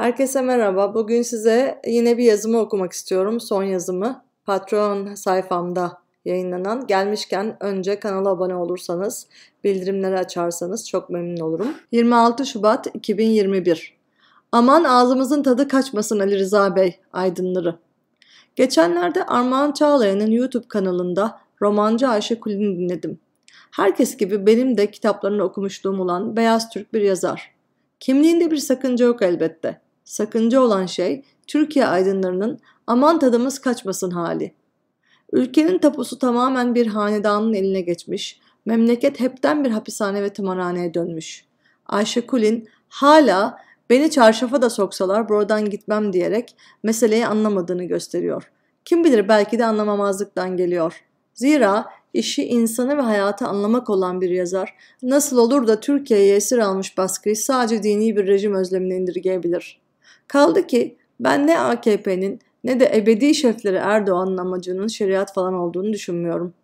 Herkese merhaba. Bugün size yine bir yazımı okumak istiyorum. Son yazımı. Patreon sayfamda yayınlanan. Gelmişken önce kanala abone olursanız, bildirimleri açarsanız çok memnun olurum. 26 Şubat 2021 Aman ağzımızın tadı kaçmasın Ali Rıza Bey, aydınları. Geçenlerde Armağan Çağlayan'ın YouTube kanalında romancı Ayşe Kulin'i dinledim. Herkes gibi benim de kitaplarını okumuşluğum olan Beyaz Türk bir yazar. Kimliğinde bir sakınca yok elbette. Sakınca olan şey Türkiye aydınlarının aman tadımız kaçmasın hali. Ülkenin tapusu tamamen bir hanedanın eline geçmiş, memleket hepten bir hapishane ve tımarhaneye dönmüş. Ayşe Kulin hala beni çarşafa da soksalar buradan gitmem diyerek meseleyi anlamadığını gösteriyor. Kim bilir belki de anlamamazlıktan geliyor. Zira işi insanı ve hayatı anlamak olan bir yazar nasıl olur da Türkiye'ye esir almış baskıyı sadece dini bir rejim özlemine indirgeyebilir. Kaldı ki ben ne AKP'nin ne de ebedi şefleri Erdoğan'ın amacının şeriat falan olduğunu düşünmüyorum.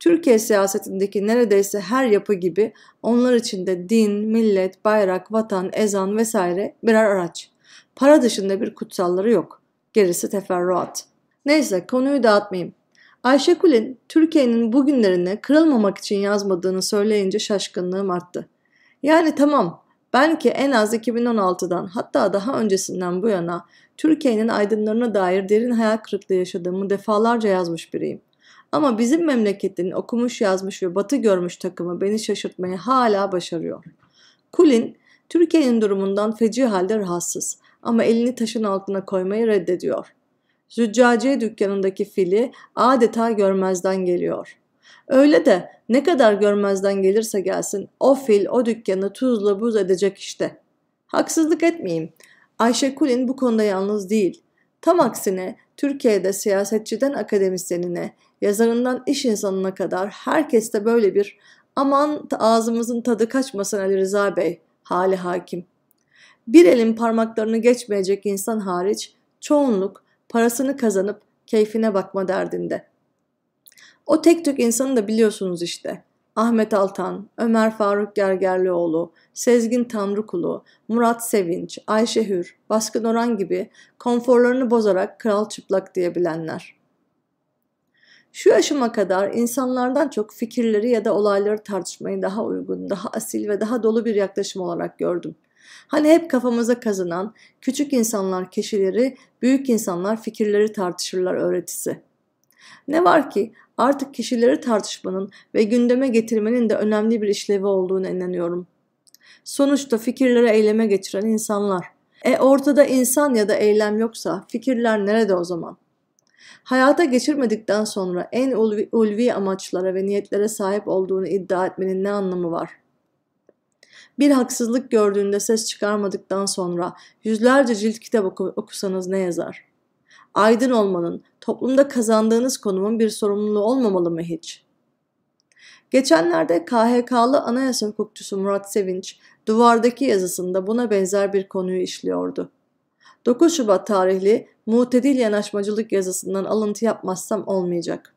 Türkiye siyasetindeki neredeyse her yapı gibi onlar için de din, millet, bayrak, vatan, ezan vesaire birer araç. Para dışında bir kutsalları yok. Gerisi teferruat. Neyse konuyu dağıtmayayım. Ayşe Kulin, Türkiye'nin bugünlerini kırılmamak için yazmadığını söyleyince şaşkınlığım arttı. Yani tamam, ben ki en az 2016'dan hatta daha öncesinden bu yana Türkiye'nin aydınlarına dair derin hayal kırıklığı yaşadığımı defalarca yazmış biriyim. Ama bizim memleketin okumuş yazmış ve batı görmüş takımı beni şaşırtmayı hala başarıyor. Kulin, Türkiye'nin durumundan feci halde rahatsız ama elini taşın altına koymayı reddediyor. Züccaciye dükkanındaki fili adeta görmezden geliyor. Öyle de ne kadar görmezden gelirse gelsin o fil o dükkanı tuzla buz edecek işte. Haksızlık etmeyeyim. Ayşe Kulin bu konuda yalnız değil. Tam aksine Türkiye'de siyasetçiden akademisyenine, yazarından iş insanına kadar herkeste böyle bir aman ağzımızın tadı kaçmasın Ali Rıza Bey hali hakim. Bir elin parmaklarını geçmeyecek insan hariç çoğunluk parasını kazanıp keyfine bakma derdinde. O tek tük insanı da biliyorsunuz işte. Ahmet Altan, Ömer Faruk Gergerlioğlu, Sezgin Tanrıkulu, Murat Sevinç, Ayşe Hür, Baskın Oran gibi konforlarını bozarak kral çıplak diyebilenler. Şu yaşıma kadar insanlardan çok fikirleri ya da olayları tartışmayı daha uygun, daha asil ve daha dolu bir yaklaşım olarak gördüm. Hani hep kafamıza kazınan küçük insanlar kişileri, büyük insanlar fikirleri tartışırlar öğretisi. Ne var ki artık kişileri tartışmanın ve gündeme getirmenin de önemli bir işlevi olduğunu inanıyorum. Sonuçta fikirleri eyleme geçiren insanlar. E ortada insan ya da eylem yoksa fikirler nerede o zaman? Hayata geçirmedikten sonra en ulvi, ulvi amaçlara ve niyetlere sahip olduğunu iddia etmenin ne anlamı var? Bir haksızlık gördüğünde ses çıkarmadıktan sonra yüzlerce cilt kitap oku, okusanız ne yazar? Aydın olmanın, toplumda kazandığınız konumun bir sorumluluğu olmamalı mı hiç? Geçenlerde KHK'lı anayasa hukukçusu Murat Sevinç, duvardaki yazısında buna benzer bir konuyu işliyordu. 9 Şubat tarihli Mutedil Yanaşmacılık yazısından alıntı yapmazsam olmayacak.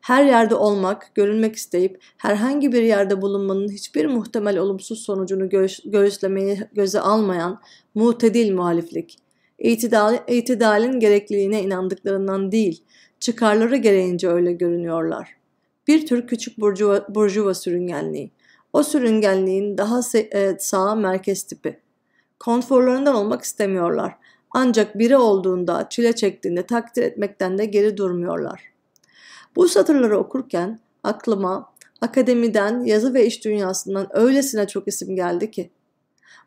Her yerde olmak, görünmek isteyip herhangi bir yerde bulunmanın hiçbir muhtemel olumsuz sonucunu göğüs, göğüslemeyi göze almayan mutedil muhaliflik, itidal, itidalin gerekliliğine inandıklarından değil, çıkarları gereğince öyle görünüyorlar. Bir tür küçük burjuva, burjuva sürüngenliği. O sürüngenliğin daha e, sağ merkez tipi. Konforlarından olmak istemiyorlar. Ancak biri olduğunda, çile çektiğinde takdir etmekten de geri durmuyorlar. Bu satırları okurken aklıma akademiden, yazı ve iş dünyasından öylesine çok isim geldi ki.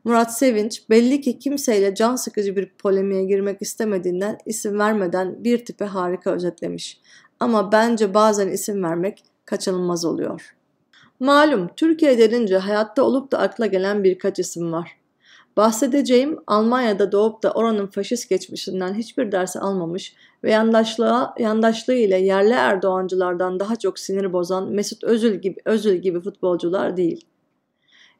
Murat Sevinç belli ki kimseyle can sıkıcı bir polemiğe girmek istemediğinden isim vermeden bir tipe harika özetlemiş. Ama bence bazen isim vermek kaçınılmaz oluyor. Malum Türkiye denince hayatta olup da akla gelen birkaç isim var. Bahsedeceğim Almanya'da doğup da oranın faşist geçmişinden hiçbir ders almamış ve yandaşlığa, yandaşlığı ile yerli Erdoğancılardan daha çok sinir bozan Mesut Özil gibi, Özil gibi futbolcular değil.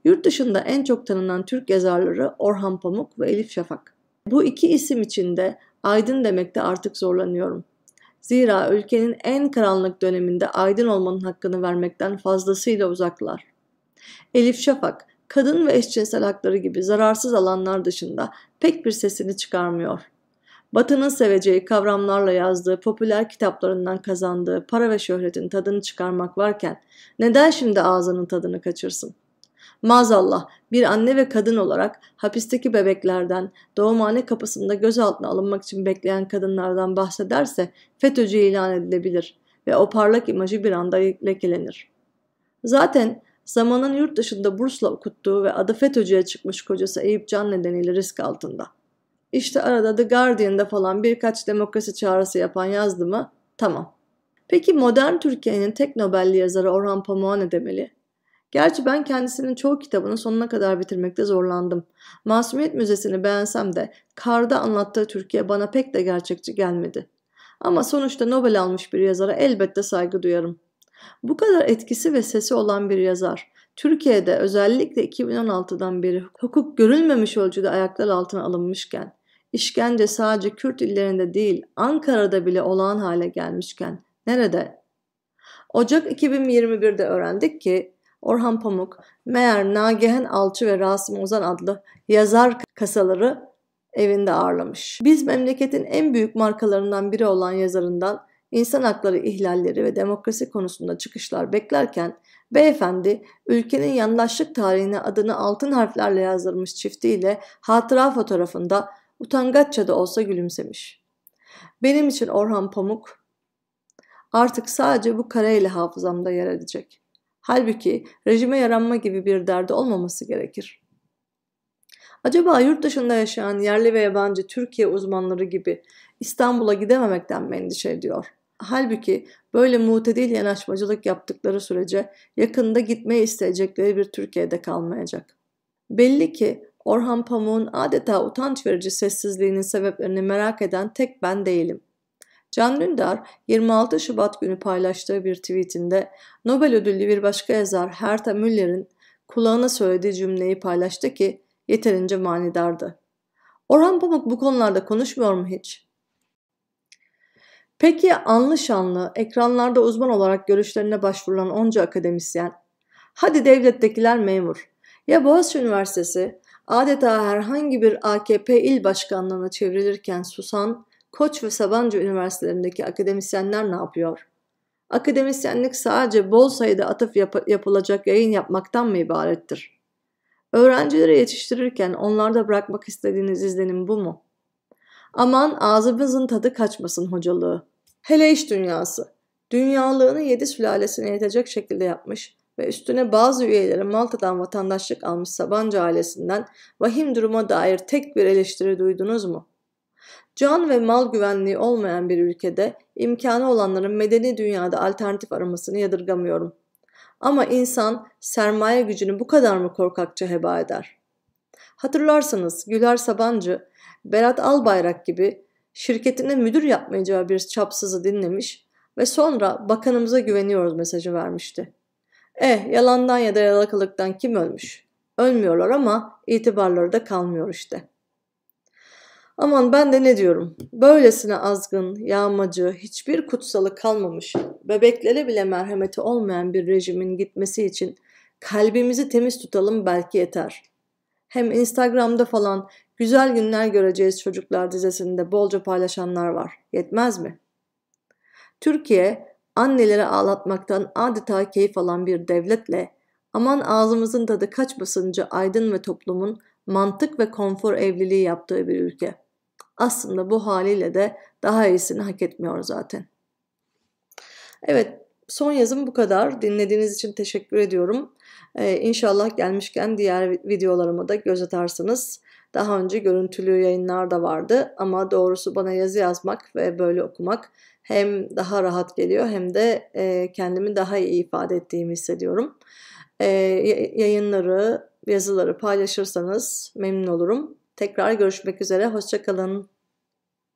Yurt dışında en çok tanınan Türk yazarları Orhan Pamuk ve Elif Şafak. Bu iki isim içinde aydın demekte artık zorlanıyorum. Zira ülkenin en karanlık döneminde aydın olmanın hakkını vermekten fazlasıyla uzaklar. Elif Şafak kadın ve eşcinsel hakları gibi zararsız alanlar dışında pek bir sesini çıkarmıyor. Batı'nın seveceği kavramlarla yazdığı popüler kitaplarından kazandığı para ve şöhretin tadını çıkarmak varken neden şimdi ağzının tadını kaçırsın? Maazallah bir anne ve kadın olarak hapisteki bebeklerden, doğumhane kapısında gözaltına alınmak için bekleyen kadınlardan bahsederse FETÖ'cü ilan edilebilir ve o parlak imajı bir anda lekelenir. Zaten zamanın yurt dışında bursla okuttuğu ve adı FETÖ'cüye çıkmış kocası Eyüp Can nedeniyle risk altında. İşte arada The Guardian'da falan birkaç demokrasi çağrısı yapan yazdı mı? Tamam. Peki modern Türkiye'nin tek Nobel'li yazarı Orhan Pamuk'a ne demeli? Gerçi ben kendisinin çoğu kitabını sonuna kadar bitirmekte zorlandım. Masumiyet Müzesi'ni beğensem de Kar'da anlattığı Türkiye bana pek de gerçekçi gelmedi. Ama sonuçta Nobel almış bir yazara elbette saygı duyarım. Bu kadar etkisi ve sesi olan bir yazar, Türkiye'de özellikle 2016'dan beri hukuk görülmemiş ölçüde ayaklar altına alınmışken, işkence sadece Kürt illerinde değil Ankara'da bile olağan hale gelmişken nerede? Ocak 2021'de öğrendik ki Orhan Pamuk meğer Nagihan Alçı ve Rasim Ozan adlı yazar kasaları evinde ağırlamış. Biz memleketin en büyük markalarından biri olan yazarından insan hakları ihlalleri ve demokrasi konusunda çıkışlar beklerken beyefendi ülkenin yandaşlık tarihine adını altın harflerle yazdırmış çiftiyle hatıra fotoğrafında utangaçça da olsa gülümsemiş. Benim için Orhan Pamuk artık sadece bu kareyle hafızamda yer edecek. Halbuki rejime yaranma gibi bir derdi olmaması gerekir. Acaba yurt dışında yaşayan yerli ve yabancı Türkiye uzmanları gibi İstanbul'a gidememekten mi endişe ediyor? Halbuki böyle mutedil yanaşmacılık yaptıkları sürece yakında gitmeyi isteyecekleri bir Türkiye'de kalmayacak. Belli ki Orhan Pamuk'un adeta utanç verici sessizliğinin sebeplerini merak eden tek ben değilim. Can Dündar 26 Şubat günü paylaştığı bir tweetinde Nobel ödüllü bir başka yazar Herta Müller'in kulağına söylediği cümleyi paylaştı ki yeterince manidardı. Orhan Pamuk bu konularda konuşmuyor mu hiç? Peki anlı şanlı, ekranlarda uzman olarak görüşlerine başvurulan onca akademisyen, hadi devlettekiler memur, ya Boğaziçi Üniversitesi adeta herhangi bir AKP il başkanlığına çevrilirken susan Koç ve Sabancı üniversitelerindeki akademisyenler ne yapıyor? Akademisyenlik sadece bol sayıda atıf yap- yapılacak yayın yapmaktan mı ibarettir? Öğrencileri yetiştirirken onlarda bırakmak istediğiniz izlenim bu mu? Aman ağzımızın tadı kaçmasın hocalığı. Hele iş dünyası. Dünyalığını yedi sülalesine yetecek şekilde yapmış ve üstüne bazı üyeleri Malta'dan vatandaşlık almış Sabancı ailesinden vahim duruma dair tek bir eleştiri duydunuz mu? Can ve mal güvenliği olmayan bir ülkede imkanı olanların medeni dünyada alternatif aramasını yadırgamıyorum. Ama insan sermaye gücünü bu kadar mı korkakça heba eder? Hatırlarsanız Güler Sabancı, Berat Albayrak gibi şirketine müdür yapmayacağı bir çapsızı dinlemiş ve sonra bakanımıza güveniyoruz mesajı vermişti. Eh yalandan ya da yalakalıktan kim ölmüş? Ölmüyorlar ama itibarları da kalmıyor işte. Aman ben de ne diyorum? Böylesine azgın, yağmacı, hiçbir kutsalı kalmamış, bebeklere bile merhameti olmayan bir rejimin gitmesi için kalbimizi temiz tutalım belki yeter. Hem Instagram'da falan güzel günler göreceğiz çocuklar dizesinde bolca paylaşanlar var. Yetmez mi? Türkiye anneleri ağlatmaktan adeta keyif alan bir devletle aman ağzımızın tadı kaçmasınca aydın ve toplumun mantık ve konfor evliliği yaptığı bir ülke aslında bu haliyle de daha iyisini hak etmiyor zaten. Evet son yazım bu kadar. Dinlediğiniz için teşekkür ediyorum. Ee, inşallah gelmişken diğer videolarıma da göz atarsınız. Daha önce görüntülü yayınlar da vardı ama doğrusu bana yazı yazmak ve böyle okumak hem daha rahat geliyor hem de e, kendimi daha iyi ifade ettiğimi hissediyorum. E, yayınları, yazıları paylaşırsanız memnun olurum. Tekrar görüşmek üzere, hoşçakalın.